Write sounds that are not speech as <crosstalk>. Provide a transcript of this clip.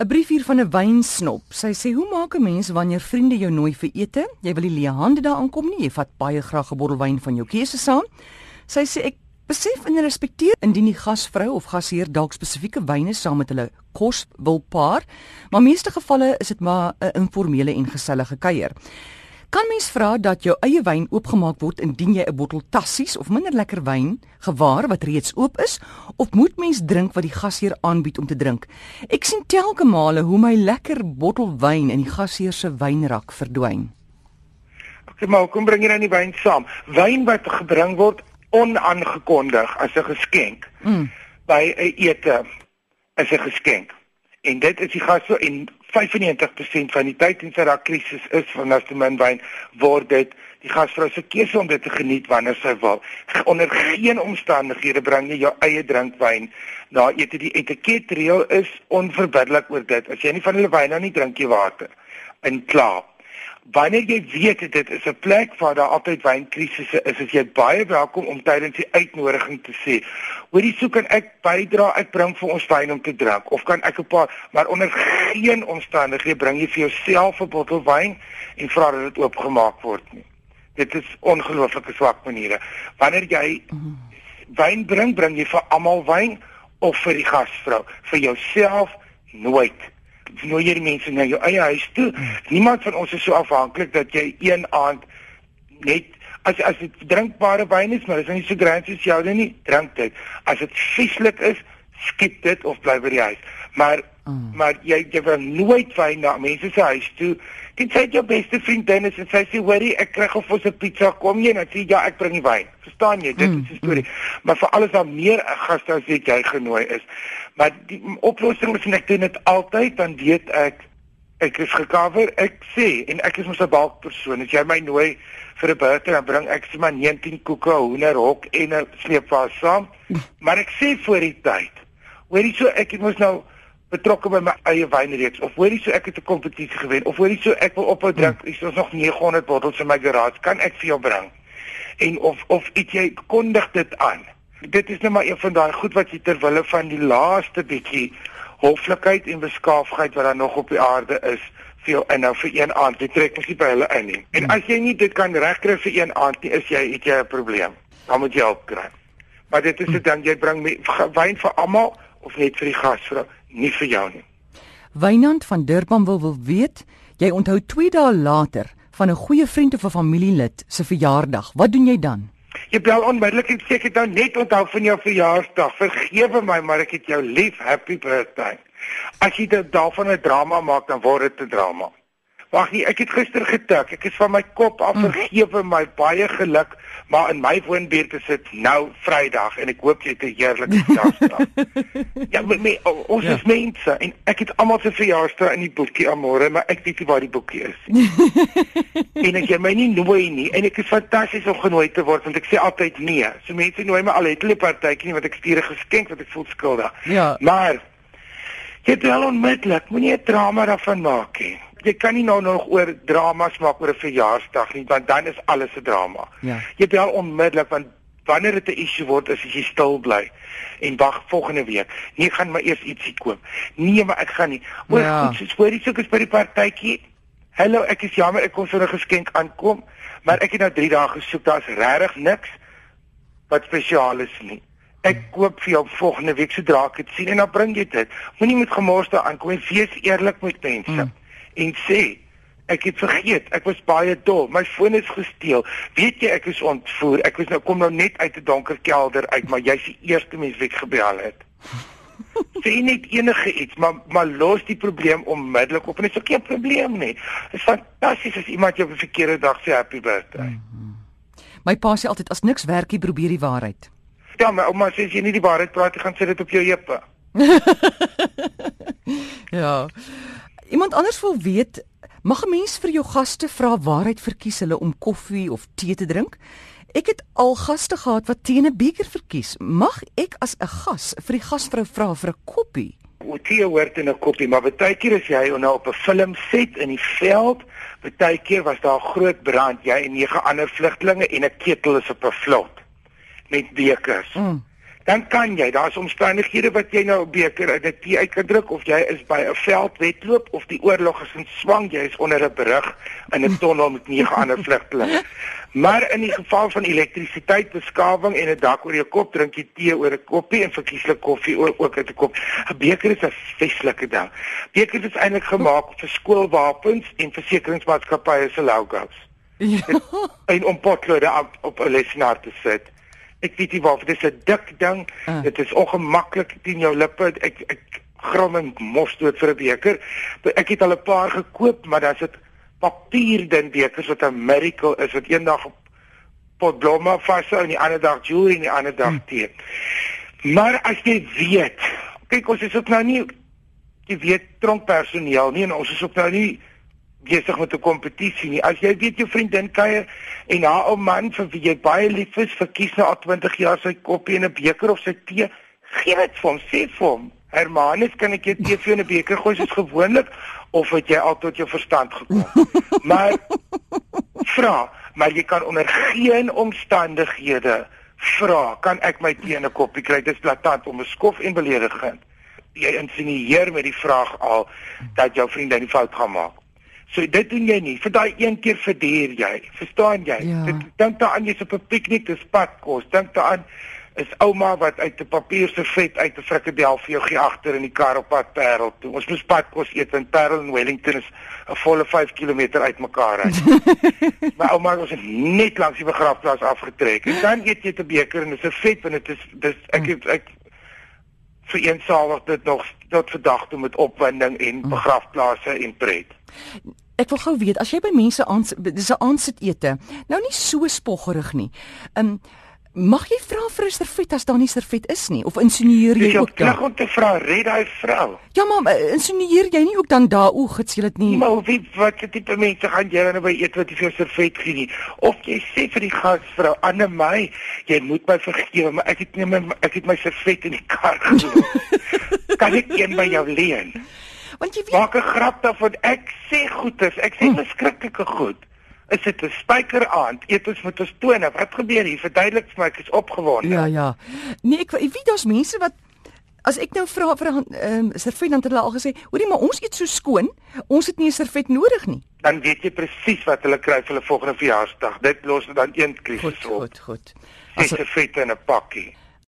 'n Brief hier van 'n wynsnop. Sy sê: "Hoe maak 'n mens wanneer vriende jou nooi vir ete? Jy wil nie leë hande daar aankom nie. Jy vat baie graag 'n bottel wyn van jou keuse saam." Sy sê: "Ek besef en respekteer indien die gasvrou of gasheer dalk spesifieke wyne saam met hulle kos wil paar, maar meeste gevalle is dit maar 'n informele en gesellige kuier." Kan mens vra dat jou eie wyn oopgemaak word indien jy 'n bottel tassies of minder lekker wyn gewaar wat reeds oop is of moet mens drink wat die gasheer aanbied om te drink? Ek sien telke male hoe my lekker bottel wyn in die gasheer se wynrak verdwyn. Okay, maar kom bring jy dan die wyn saam? Wyn wat gebring word onaangekondig as 'n geskenk mm. by 'n ete is 'n geskenk. En dit is die gas en 95% van die tyd in sy daai krisis is as die man wyn word dit die gasvrou se keuse om dit te geniet wanneer sy wil. Onder geen omstandighede bring jy jou eie drinkwyn na ete die etiketreël is onverbiddelik oor dit. As jy nie van hulle wyn nou nie drink jy water. In klaar wanneer jy weet dit is 'n plek waar daar altyd wynkrisisse is, is jy baie welkom om tydens die uitnodiging te sê, hoorie soek en ek bydra, ek bring vir ons wyn om te drink of kan ek 'n paar, maar onder geen omstandighede bring jy vir jouself 'n bottel wyn en vra dat dit oopgemaak word nie. Dit is ongelooflike swak maniere. Wanneer jy wyn bring, bring jy vir almal wyn of vir die gasvrou, vir jouself nooit nooi jy die mense na jou eie huis toe. Hmm. Niemand van ons is so afhanklik dat jy een aand net as as dit drinkbare wyn is, maar as jy so grand is jy dan nie drink dit. As dit vieslik is, skiet dit of bly by die huis. Maar mm. maar jy jy wil nooit wyn na mense se huis toe. Dit sê jou beste vriendin is en sy sê hoorie ek kry of ons 'n pizza kom jy en sê ja ek bring die wyn. Verstaan jy? Dit mm. is die storie. Mm. Maar vir alles dan meer gaste as wat jy genooi is. Maar die oplossing is net doen dit altyd dan weet ek ek is gekover. Ek sê en ek is mos 'n balkpersoon. As jy my nooi vir 'n birthday dan bring ek sommer 19 koeke, hoenderhok en 'n sleepwas saam. <laughs> Maar ek sê voor die tyd. Hoorie so ek het mos nou betrokke by my eie wynreeks of hoorie so ek het 'n kompetisie gewen of hoorie so ek wil ophou drink. Is ons nog 900 bottels in my garage. Kan ek vir jou bring? En of of iets jy kondig dit aan dit is net maar een van daai goed wat jy ter wille van die laaste bietjie hoflikheid en beskaafdheid wat daar nog op die aarde is vir jou inhou vir een aand. Dit trek mos nie by hulle in nie. En as jy nie dit kan regkry vir een aand nie, is jy het jy 'n probleem. Dan moet jy help kry. Maar dit is dit dan jy bring wyn vir almal of net vir die gasvrou, nie vir jou nie. Wynand van Durban wil wil weet, jy onthou 2 dae later van 'n goeie vriend of 'n familielid se verjaardag. Wat doen jy dan? Jy bel onmiddellik en sê ek het nou net onthou van jou verjaarsdag. Vergewe my, maar ek het jou lief. Happy birthday. As jy dit daarvan 'n drama maak, dan word dit 'n drama. Wag nie, ek het gister getik. Ek is van my kop af mm. vergewe my baie geluk, maar in my woonbuurt is dit nou Vrydag en ek hoop jy het 'n heerlike <laughs> verjaarsdag. ja, met my ons ja. is mense en ek het almal se verjaarsdae in die boekie amore, maar ek weet nie waar die boekie is nie. <laughs> en ek jy my nie nooi nie en ek is fantasties om genooi te word want ek sê altyd nee. So mense nooi my al het hulle partytjie nie wat ek stuur 'n geskenk wat ek voel skuldig. Ja. Maar jy het wel onmiddellik moenie 'n drama daarvan maak nie jy kan nie nou nog oor dramas maak oor 'n verjaarsdag nie want dan is alles 'n drama. Ja. Jy bel onmiddellik want wanneer dit 'n issue word is as jy stil bly en wag volgende week. Nee, gaan maar eers ietsie koop. Nee, maar ek gaan nie. Oor ja. goed, soos voor die soek is by die partytjie. Hallo, ek is jammer ek kon so 'n geskenk aankom, maar ek het nou 3 dae gesoek, daar's regtig niks wat spesiaal is nie. Ek koop vir jou volgende week sodra ek dit sien en dan bring jy dit. Moenie met gemors daar aankom en wees eerlik met mense. Mm en sê ek het vergeet, ek was baie dol. My foon is gesteel. Weet jy ek is ontvoer. Ek was nou kom nou net uit 'n donker kelder uit, maar jy's die eerste mens wat gebel het. <laughs> Sê net enige iets, maar maar los die probleem onmiddellik op en dit is ook nie 'n probleem nie. Dit is fantasties as iemand jou op 'n verkeerde dag sê happy birthday. Mm -hmm. My pa sê altyd as niks werk, jy probeer die waarheid. Ja, my ouma sê as jy nie die waarheid praat, gaan sê dit op jou heupe. <laughs> ja. Iemand anders wil weet, mag 'n mens vir jou gaste vra waarheid verkies hulle om koffie of tee te drink? Ek het al gaste gehad wat tee in 'n beker verkies. Mag ek as 'n gas vir die gasvrou vra vir 'n koppie? O, tee hoort in 'n koppie, maar baie keer as jy nou op 'n film set in die veld, baie keer was daar 'n groot brand, jy en nege ander vlugtelinge en 'n ketel is op 'n vlot met bekers. Mm dan kan jy, daar's omstandighede wat jy nou 'n beker in 'n tee uit kan druk of jy is by 'n veld wedloop of die oorlog is in swang, jy is onder 'n brug in 'n tonnel met nege ander <laughs> vlugtelinge. Maar in die geval van elektrisiteit, beskawing en 'n dak oor jou kop, drink jy tee oor 'n koppie en verkieslik koffie ook uit 'n kop. 'n Beker is 'n feestelike ding. Beker is eintlik gemaak vir skoolwapens en versekeringsmaatskappye se logos. Ja. En om potlode op, op 'n lesenaar te sit. Ek weet nie waarvoor dit is 'n dik ding. Uh. Dit is ongemaklik teen jou lippe. Ek ek grom en mos dood vir 'n beker. Ek het al 'n paar gekoop, maar dan is dit papierdun bekers wat 'n miracle is wat eendag op pot blomme vashou en die ander dag jewelry en die ander dag hmm. tee. Maar as jy weet, kyk ons is ook nou nie jy weet tronkpersoneel nie en ons is ook nou nie besig met 'n kompetisie nie. As jy weet jou vriendin kuier en haar ou man vir wie jy baie lief is, verkies na 20 jaar sy koppie en 'n beker of sy tee, gee dit vir hom, sê vir hom. Hermanus, kan ek jou tee vir 'n beker gooi soos gewoonlik of het jy al tot jou verstand gekom? <laughs> maar vra, maar jy kan onder geen omstandighede vra, kan ek my tee in 'n koppie kry? Dit is blaatant om 'n skof en beledigend. Jy insinieer met die vraag al dat jou vriendin 'n fout gaan maak. So dit doen jy nie. Vir daai een keer verduur jy. Verstaan jy? Ja. Dit dink daaraan jy's op 'n piknik, dis padkos. Dink daaraan is ouma wat uit 'n papierservet uit 'n frikadel vir jou gee agter in die kar op pad Parel toe. Ons moes padkos eet in Parel en Wellington is 'n volle 5 km uitmekaar uit. <laughs> maar ouma het ons net langs die begrafplaas afgetrek. En dan eet jy 'n beker en dit is 'n vet want dit is dis ek het, ek vereensalig dit nog tot vandag toe met opwinding en mm. begrafplase en pret. Ek wil gou weet as jy by mense aan dis 'n aansit ete. Nou nie so spoggerig nie. Um, Mag jy vra vir 'n servet as daar nie servet is nie of insinueer jy ook dan? Ek wil te vra, red daai vrou. Ja, maar eh, insinueer jy nie ook dan daar o, gits jy dit nie? Maar wie wat se tipe mense gaan jy nou by eet wat jy vir servet gee nie? Of jy sê vir die gasvrou, "Anne my, jy moet my vergewe, maar ek het nie my ek het my servet in die kar gelos." <laughs> kan ek een by jou leen? Want jy weet Maak 'n grap daarvan. Ek sê goedes, ek sê hm. verskriklike goed. Is dit 'n spyker aand? Eet ons met ons tone. Wat gebeur hier? Verduidelik vir my, ek is opgewonde. Ja, ja. Nee, ek weet daar's mense wat as ek nou vra vir 'n ehm servet dan het hulle al gesê, "Hoorie, maar ons eet so skoon, ons het nie 'n servet nodig nie." Dan weet jy presies wat hulle kry vir hulle volgende verjaarsdag. Dit los dan een krisis op. Goed, goed, goed. As 'n servet in 'n pakkie.